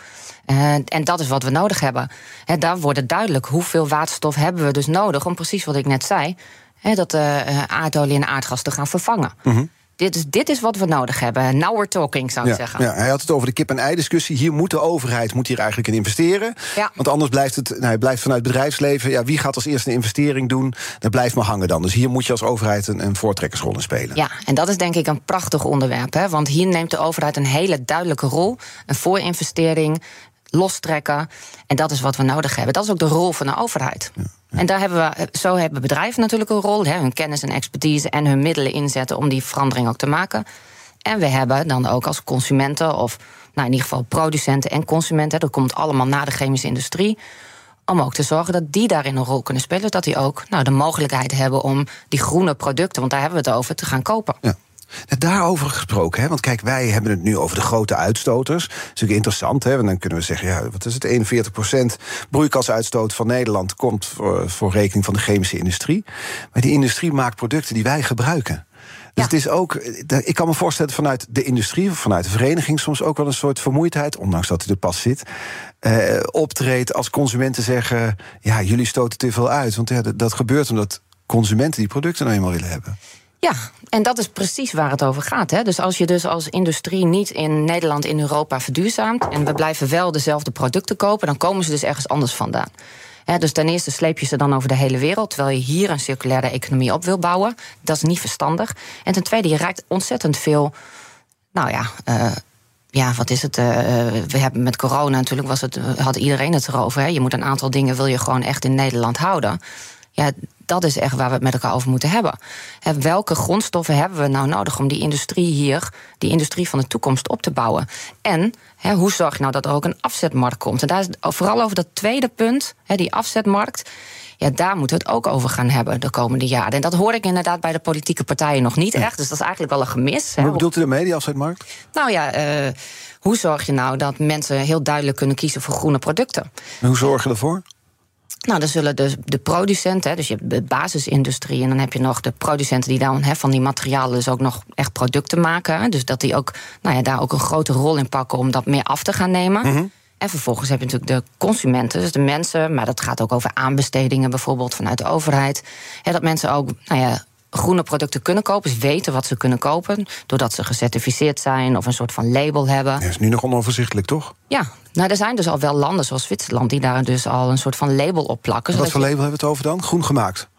Uh, en dat is wat we nodig hebben. He, daar wordt het duidelijk hoeveel waterstof hebben we dus nodig om precies wat ik net zei, he, dat uh, aardolie en aardgas te gaan vervangen. Mm. Dit is, dit is wat we nodig hebben. Now we're talking, zou ik ja, zeggen. Ja, hij had het over de kip-en-ei-discussie. Hier moet de overheid moet hier eigenlijk in investeren. Ja. Want anders blijft het nou, blijft vanuit het bedrijfsleven... Ja, wie gaat als eerste een investering doen? Dat blijft maar hangen dan. Dus hier moet je als overheid een, een voortrekkersrol in spelen. Ja, en dat is denk ik een prachtig onderwerp. Hè? Want hier neemt de overheid een hele duidelijke rol. Een voorinvestering, lostrekken. En dat is wat we nodig hebben. Dat is ook de rol van de overheid. Ja. En daar hebben we, zo hebben bedrijven natuurlijk een rol. Hè, hun kennis en expertise en hun middelen inzetten om die verandering ook te maken. En we hebben dan ook als consumenten, of nou in ieder geval producenten en consumenten, dat komt allemaal na de chemische industrie. Om ook te zorgen dat die daarin een rol kunnen spelen. Dat die ook nou, de mogelijkheid hebben om die groene producten, want daar hebben we het over, te gaan kopen. Ja. Daarover gesproken, hè? want kijk, wij hebben het nu over de grote uitstoters. Dat is natuurlijk interessant, hè? want dan kunnen we zeggen... ja, wat is het, 41% broeikasuitstoot van Nederland... komt voor, voor rekening van de chemische industrie. Maar die industrie maakt producten die wij gebruiken. Dus Ja. het is ook, ik kan me voorstellen vanuit de industrie... of vanuit de vereniging soms ook wel een soort vermoeidheid... ondanks dat hij er pas zit, eh, optreedt als consumenten zeggen... ja, jullie stoten te veel uit. Want ja, dat, dat gebeurt omdat consumenten die producten nou eenmaal willen hebben. Ja, en dat is precies waar het over gaat. Hè? Dus als je dus als industrie niet in Nederland, in Europa verduurzaamt... en we blijven wel dezelfde producten kopen... dan komen ze dus ergens anders vandaan. Dus ten eerste sleep je ze dan over de hele wereld... terwijl je hier een circulaire economie op wil bouwen. Dat is niet verstandig. En ten tweede, je raakt ontzettend veel... nou ja... Uh, ja, wat is het? Uh, we hebben met corona natuurlijk was het, had iedereen het erover. Je moet een aantal dingen wil je gewoon echt in Nederland houden. Ja, dat is echt waar we het met elkaar over moeten hebben. Welke grondstoffen hebben we nou nodig om die industrie hier, die industrie van de toekomst op te bouwen? En hoe zorg je nou dat er ook een afzetmarkt komt? En daar is vooral over dat tweede punt, die afzetmarkt. Ja, daar moeten we het ook over gaan hebben de komende jaren. En dat hoor ik inderdaad bij de politieke partijen nog niet echt. Dus dat is eigenlijk wel een gemis. Wat bedoelt u ermee, die afzetmarkt? Nou ja, uh, hoe zorg je nou dat mensen heel duidelijk kunnen kiezen voor groene producten? En hoe zorg je ervoor? Nou, dan zullen dus de producenten, dus je hebt de basisindustrie... en dan heb je nog de producenten die dan van die materialen... dus ook nog echt producten maken. Dus dat die ook, nou ja, daar ook een grote rol in pakken... om dat meer af te gaan nemen. Mm -hmm. En vervolgens heb je natuurlijk de consumenten, dus de mensen... maar dat gaat ook over aanbestedingen bijvoorbeeld vanuit de overheid. He, dat mensen ook, nou ja groene producten kunnen kopen, dus weten wat ze kunnen kopen, doordat ze gecertificeerd zijn of een soort van label hebben. Ja, is nu nog onoverzichtelijk, toch? Ja, nou, er zijn dus al wel landen zoals Zwitserland die daar dus al een soort van label op plakken. Wat voor label hebben we het over dan? Groen gemaakt?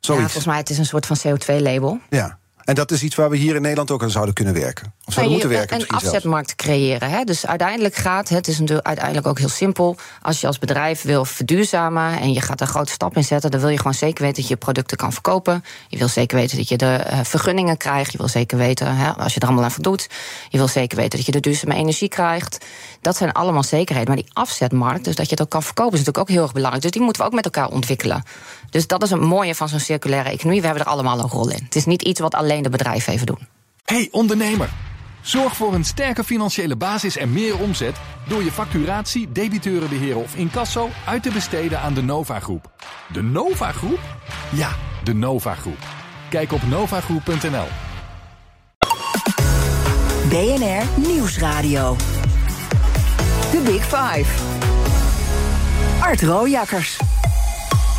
Zoiets. Ja, volgens mij het is een soort van CO2-label. Ja. En dat is iets waar we hier in Nederland ook aan zouden kunnen werken. Of zouden moeten werken. Een afzetmarkt creëren. Hè? Dus uiteindelijk gaat het, is natuurlijk uiteindelijk ook heel simpel. Als je als bedrijf wil verduurzamen en je gaat een grote stap in zetten, dan wil je gewoon zeker weten dat je je producten kan verkopen. Je wil zeker weten dat je de uh, vergunningen krijgt. Je wil zeker weten, hè, als je er allemaal aan voldoet, je wil zeker weten dat je de duurzame energie krijgt. Dat zijn allemaal zekerheden. Maar die afzetmarkt, dus dat je het ook kan verkopen, is natuurlijk ook heel erg belangrijk. Dus die moeten we ook met elkaar ontwikkelen. Dus dat is het mooie van zo'n circulaire economie. We hebben er allemaal een rol in. Het is niet iets wat alleen de bedrijven even doen. Hey ondernemer, zorg voor een sterke financiële basis en meer omzet door je facturatie, debiteurenbeheer of incasso uit te besteden aan de Nova Groep. De Nova Groep? Ja, de Nova Groep. Kijk op novagroep.nl. BNR Nieuwsradio. The Big Five. Art Rooijakkers.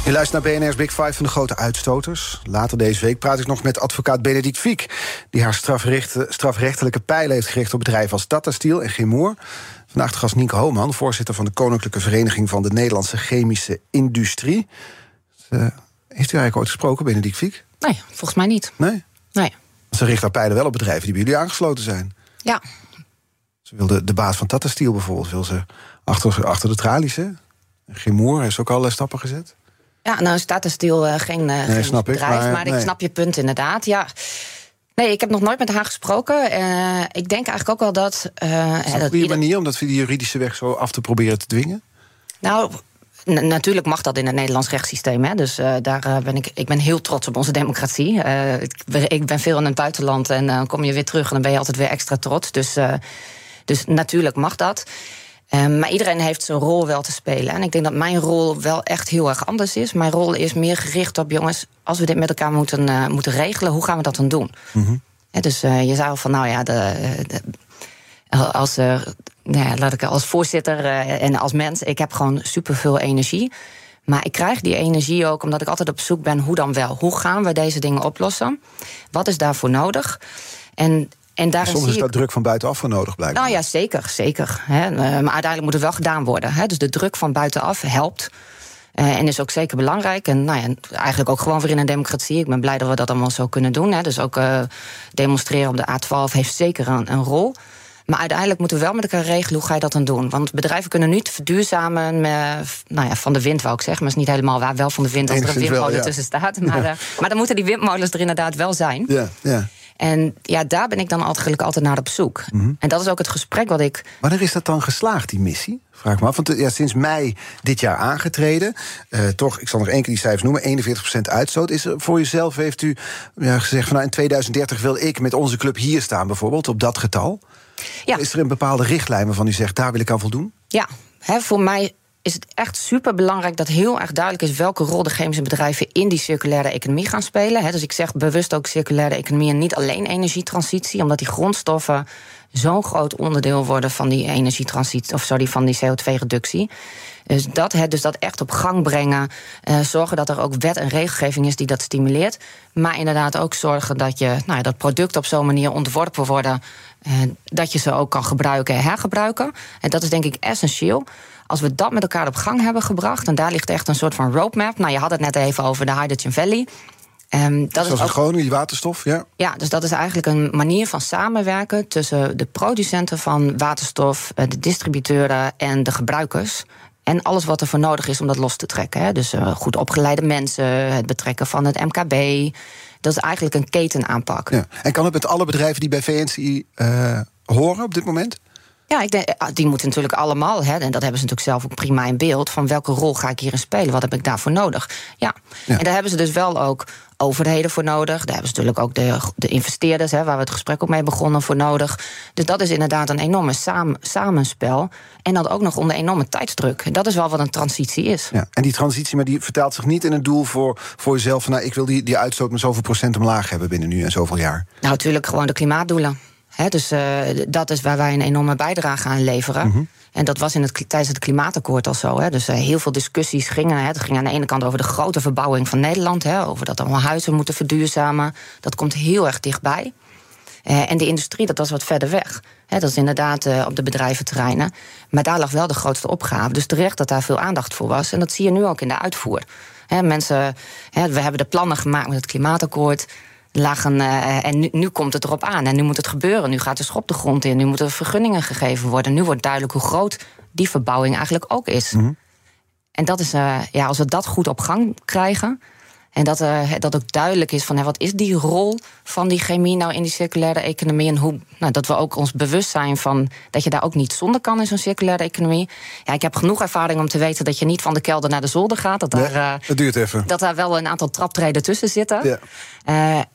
Je luistert naar BNR's Big Five van de grote uitstoters. Later deze week praat ik nog met advocaat Benedict Fiek... die haar strafrechtelijke pijlen heeft gericht op bedrijven als Tata Steel en Gemoer. Vandaag de gast Nienke Hooman, voorzitter van de Koninklijke Vereniging... van de Nederlandse Chemische Industrie. Uh, heeft u eigenlijk ooit gesproken, Benedict Fiek? Nee, volgens mij niet. Nee? Nee. Ze richt haar pijlen wel op bedrijven die bij jullie aangesloten zijn. Ja. Ze wil de, de baas van Tata Steel bijvoorbeeld... wil ze achter, achter de tralies, hè? Gemoer heeft ook allerlei stappen gezet. Ja, nou staat er stil uh, geen, uh, nee, geen bedrijf, ik, maar, maar, nee. ik snap je punt inderdaad. Ja, Nee, ik heb nog nooit met haar gesproken. Uh, ik denk eigenlijk ook wel dat. Uh, is dat een goede manier om dat via die juridische weg zo af te proberen te dwingen? Nou, natuurlijk mag dat in het Nederlands rechtssysteem. Hè. Dus uh, daar ben ik, ik ben heel trots op onze democratie. Ik, ik, ben veel in het buitenland en dan kom je weer terug en dan ben je altijd weer extra trots. Dus, dus natuurlijk mag dat. Um, maar iedereen heeft zijn rol wel te spelen. En ik denk dat mijn rol wel echt heel erg anders is. Mijn rol is meer gericht op, jongens, als we dit met elkaar moeten, moeten regelen, hoe gaan we dat dan doen? Mm -hmm. dus je zei al van, nou ja, de, de als nou ja, laat ik als voorzitter uh, en als mens, ik heb gewoon superveel energie. Maar ik krijg die energie ook omdat ik altijd op zoek ben hoe dan wel. Hoe gaan we deze dingen oplossen? Wat is daarvoor nodig? En en daar Soms is daar druk van buitenaf voor nodig, blijkbaar. Nou ja, zeker. zeker hè. Eh, maar uiteindelijk moet het wel gedaan worden. Hè. Dus de druk van buitenaf helpt. Uh, en is ook zeker belangrijk. En nou ja, eigenlijk ook gewoon weer in een democratie. Ik ben blij dat we dat allemaal zo kunnen doen. Hè. Dus ook uh, demonstreren op de A12 heeft zeker een, een rol. Maar uiteindelijk moeten we wel met elkaar regelen hoe ga je dat dan doen. Want bedrijven kunnen niet verduurzamen met, nou ja, van de wind, wou ik zeggen. Maar het is niet helemaal waar. Wel van de wind als er een windmolen tussen staat. *laughs* Maar, ja. uh, maar dan moeten die windmolens er inderdaad wel zijn. Ja, ja. En ja, daar ben ik dan eigenlijk altijd naar op zoek. Mm -hmm. En dat is ook het gesprek wat ik. Wanneer is dat dan geslaagd, die missie? Vraag me af. Want ja, sinds mei dit jaar aangetreden. Uh, toch, ik zal nog één keer die cijfers noemen: 41% uitstoot. Is er voor jezelf, heeft u ja, gezegd van nou, in 2030 wil ik met onze club hier staan, bijvoorbeeld, op dat getal? Ja. Is er een bepaalde richtlijn waarvan u zegt, daar wil ik aan voldoen? Ja, hè, voor mij is het echt super belangrijk dat heel erg duidelijk is welke rol de chemische bedrijven in die circulaire economie gaan spelen. Dus ik zeg bewust ook circulaire economie en niet alleen energietransitie, omdat die grondstoffen zo'n groot onderdeel worden van die energietransitie, of sorry, van die CO2-reductie. Dus dat, hè, dus dat echt op gang brengen. Uh, zorgen dat er ook wet en regelgeving is die dat stimuleert. Maar inderdaad ook zorgen dat je nou, dat producten op zo'n manier ontworpen worden. Uh, dat je ze ook kan gebruiken en hergebruiken. En dat is denk ik essentieel. Als we dat met elkaar op gang hebben gebracht, en daar ligt echt een soort van roadmap. Nou, je had het net even over de Hydrogen Valley. Um, dat Zoals is ook, gewoon die waterstof, ja? Ja, dus dat is eigenlijk een manier van samenwerken tussen de producenten van waterstof, eh, de distributeuren en de gebruikers. En alles wat er voor nodig is om dat los te trekken. Hè. Dus uh, goed opgeleide mensen, het betrekken van het MKB. Dat is eigenlijk een ketenaanpak. Ja. En kan het met alle bedrijven die bij VNCI uh, horen op dit moment? Ja, ik denk, ah, die moeten natuurlijk allemaal, hè, en dat hebben ze natuurlijk zelf ook prima in beeld, van welke rol ga ik hierin spelen? Wat heb ik daarvoor nodig? Ja. ja. En daar hebben ze dus wel ook overheden voor nodig. Daar hebben ze natuurlijk ook de, de investeerders, hè, waar we het gesprek ook mee begonnen, voor nodig. Dus dat is inderdaad een enorme samen, samenspel. En dan ook nog onder enorme tijdsdruk. Dat is wel wat een transitie is. Ja, en die transitie, maar die vertaalt zich niet in een doel voor, voor jezelf. Van, nou, ik wil die, die uitstoot met zoveel procent omlaag hebben binnen nu en zoveel jaar. Nou, natuurlijk gewoon de klimaatdoelen. He, dus uh, dat is waar wij een enorme bijdrage aan leveren. Mm -hmm. En dat was in het, tijdens het klimaatakkoord al zo. Hè. Dus uh, heel veel discussies gingen. Hè. Het ging aan de ene kant over de grote verbouwing van Nederland. Hè, over dat allemaal huizen moeten verduurzamen. Dat komt heel erg dichtbij. Uh, en de industrie, dat was wat verder weg. Hè, dat is inderdaad op de bedrijventerreinen. Maar daar lag wel de grootste opgave. Dus terecht dat daar veel aandacht voor was. En dat zie je nu ook in de uitvoer. Hè, mensen, hè, we hebben de plannen gemaakt met het klimaatakkoord lagen. Uh, en nu, nu, komt het erop aan. En nu moet het gebeuren. Nu gaat de schop de grond in. Nu moeten er vergunningen gegeven worden. Nu wordt duidelijk hoe groot die verbouwing eigenlijk ook is. Mm -hmm. En dat is, uh, ja, als we dat goed op gang krijgen. En dat, uh, dat ook duidelijk is van hè, wat is die rol van die chemie nou in die circulaire economie. En hoe, nou, dat we ook ons bewust zijn van dat je daar ook niet zonder kan in zo'n circulaire economie. Ja, ik heb genoeg ervaring om te weten dat je niet van de kelder naar de zolder gaat. Dat, daar, dat duurt even. Dat daar wel een aantal traptreden tussen zitten. Ja.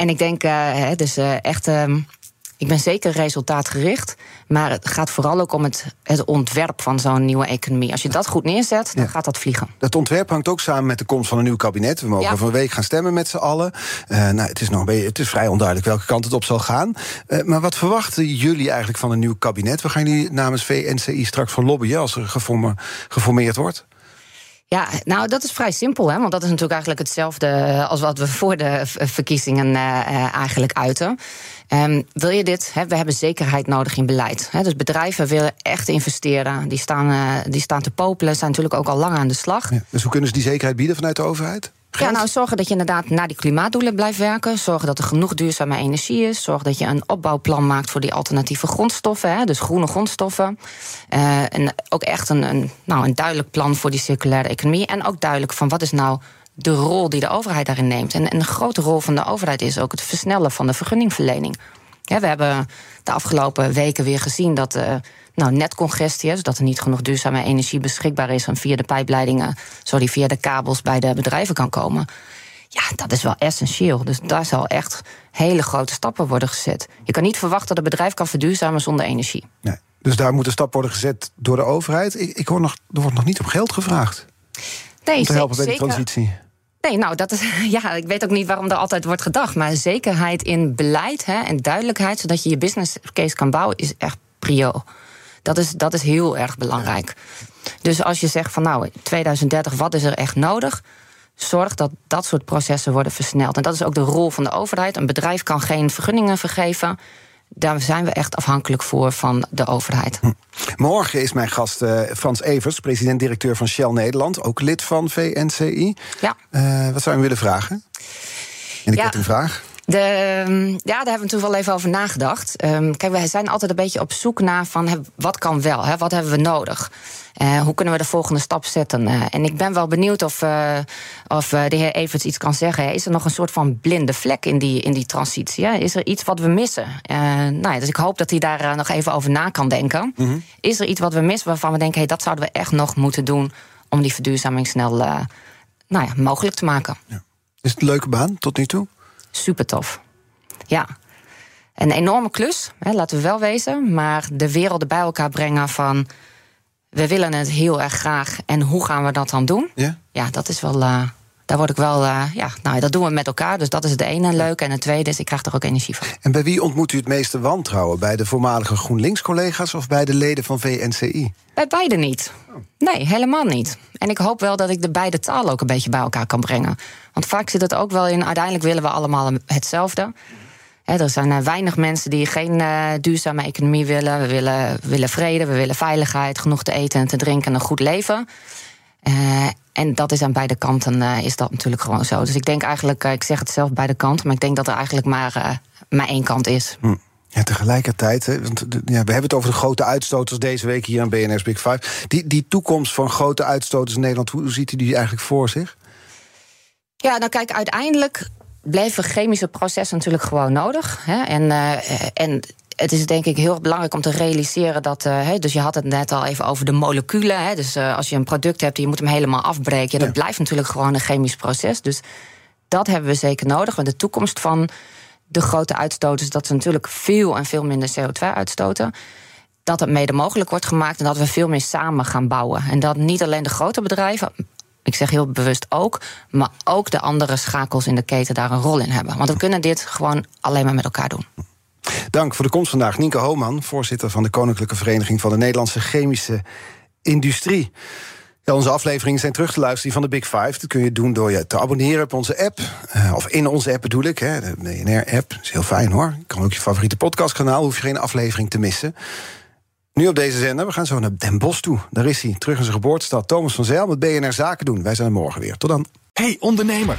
En ik denk, uh, dus uh, echt. Uh, ik ben zeker resultaatgericht. Maar het gaat vooral ook om het, het ontwerp van zo'n nieuwe economie. Als je dat goed neerzet, dan ja. gaat dat vliegen. Dat ontwerp hangt ook samen met de komst van een nieuw kabinet. We mogen ja. over een week gaan stemmen met z'n allen. Uh, nou, het, is nog beetje, het is vrij onduidelijk welke kant het op zal gaan. Uh, maar wat verwachten jullie eigenlijk van een nieuw kabinet? We gaan jullie namens VNCI straks voor lobbyen als er geformeerd wordt? Ja, nou dat is vrij simpel, hè? want dat is natuurlijk eigenlijk hetzelfde eh, als wat we voor de verkiezingen uh, eigenlijk uiten. Um, wil je dit? Hè, we hebben zekerheid nodig in beleid. Hè, dus bedrijven willen echt investeren. Die staan, die staan te popelen, zijn natuurlijk ook al lang aan de slag. Ja, dus hoe kunnen ze die zekerheid bieden vanuit de overheid? Ja, nou zorgen dat je inderdaad naar die klimaatdoelen blijft werken. Zorgen dat er genoeg duurzame energie is. Zorg dat je een opbouwplan maakt voor die alternatieve grondstoffen. Hè, dus groene grondstoffen. Uh, en ook echt een, een, nou, een duidelijk plan voor die circulaire economie. En ook duidelijk van wat is nou de rol die de overheid daarin neemt. En, en een grote rol van de overheid is ook het versnellen van de vergunningverlening. we hebben de afgelopen weken weer gezien dat uh, nou, netcongestie is, dat er niet genoeg duurzame energie beschikbaar is en via de pijpleidingen, sorry, via de kabels bij de bedrijven kan komen. Ja, dat is wel essentieel. Dus daar zal echt hele grote stappen worden gezet. Je kan niet verwachten dat een bedrijf kan verduurzamen zonder energie. Nee. Dus daar moet een stap worden gezet door de overheid. Ik, ik hoor nog, er wordt nog niet om geld gevraagd. Nee, om te helpen bij de transitie. Nee, nou, dat is. *laughs* Ja, ik weet ook niet waarom er altijd wordt gedacht. Maar zekerheid in beleid hè, en duidelijkheid, zodat je je business case kan bouwen, is echt prio. Dat is, dat is heel erg belangrijk. Dus als je zegt van nou, 2030, wat is er echt nodig? Zorg dat dat soort processen worden versneld. En dat is ook de rol van de overheid. Een bedrijf kan geen vergunningen vergeven daar zijn we echt afhankelijk voor van de overheid. Hm. Morgen is mijn gast uh, Frans Evers, president-directeur van Shell Nederland, ook lid van VNCI. Ja. Uh, wat zou u willen vragen? En ik ja. heb een vraag. De, ehm, ja, daar hebben we natuurlijk wel even over nagedacht. Um, kijk, wij zijn altijd een beetje op zoek naar van wat kan wel, hè, wat hebben we nodig. Uh, hoe kunnen we de volgende stap zetten? Uh, en ik ben wel benieuwd of, uh, of de heer Evers iets kan zeggen. Is er nog een soort van blinde vlek in die, in die transitie? Hè? Is er iets wat we missen? nou ja, dus ik hoop dat hij daar nog even over na kan denken. Mm -hmm. Is er iets wat we missen waarvan we denken... Hey, dat zouden we echt nog moeten doen... om die verduurzaming snel nou ja, mogelijk te maken? Ja. Is het een leuke baan tot nu toe? Super tof. Ja. Een enorme klus, hè, laten we wel wezen. Maar de werelden bij elkaar brengen van we willen het heel erg graag. En hoe gaan we dat dan doen? Ja, ja dat is wel. Uh, daar word ik wel. Uh, ja, nou, dat doen we met elkaar. Dus dat is het ene leuk. En het tweede is, ik krijg er ook energie van. En bij wie ontmoet u het meeste wantrouwen? Bij de voormalige GroenLinks-collega's of bij de leden van VNCI? Bij beide niet. Nee, helemaal niet. En ik hoop wel dat ik de beide talen ook een beetje bij elkaar kan brengen. Want vaak zit het ook wel in. Uiteindelijk willen we allemaal hetzelfde er zijn uh, weinig mensen die geen uh, duurzame economie willen. We willen, willen vrede, we willen veiligheid, genoeg te eten en te drinken en een goed leven. Uh, en dat is aan beide kanten is dat natuurlijk gewoon zo. Dus ik denk eigenlijk, ik zeg het zelf beide kanten, maar ik denk dat er eigenlijk maar, maar één kant is. Hm. Ja, tegelijkertijd, hè, want ja, we hebben het over de grote uitstoters deze week hier aan BNR's Big Five. Die, die toekomst van grote uitstoters in Nederland, hoe ziet u die eigenlijk voor zich? Ja, nou kijk, uiteindelijk blijven chemische processen natuurlijk gewoon nodig. Hè? En, uh, en het is denk ik heel belangrijk om te realiseren dat. Uh, dus je had het net al even over de moleculen. Hè, dus uh, als je een product hebt en je moet hem helemaal afbreken, ja, dat blijft natuurlijk gewoon een chemisch proces. Dus dat hebben we zeker nodig. Want de toekomst van de grote uitstoters is dat ze natuurlijk veel en veel minder CO2 uitstoten. Dat het mede mogelijk wordt gemaakt en dat we veel meer samen gaan bouwen. En dat niet alleen de grote bedrijven, ik zeg heel bewust ook, maar ook de andere schakels in de keten daar een rol in hebben. Want we kunnen dit gewoon alleen maar met elkaar doen. Dank voor de komst vandaag. Nienke Hooman, voorzitter van de Koninklijke Vereniging van de Nederlandse Chemische Industrie. Onze afleveringen zijn terug te luisteren van de Big Five. Dat kun je doen door je te abonneren op onze app. Uh, of in onze app bedoel ik, hè, de BNR-app. Is heel fijn hoor. Kan ook je favoriete podcastkanaal, hoef je geen aflevering te missen. Nu op deze zender, we gaan zo naar Den Bosch toe. Daar is hij, terug in zijn geboortestad. Thomas van Zijl met BNR Zaken doen. Wij zijn er morgen weer. Tot dan. Hey ondernemer,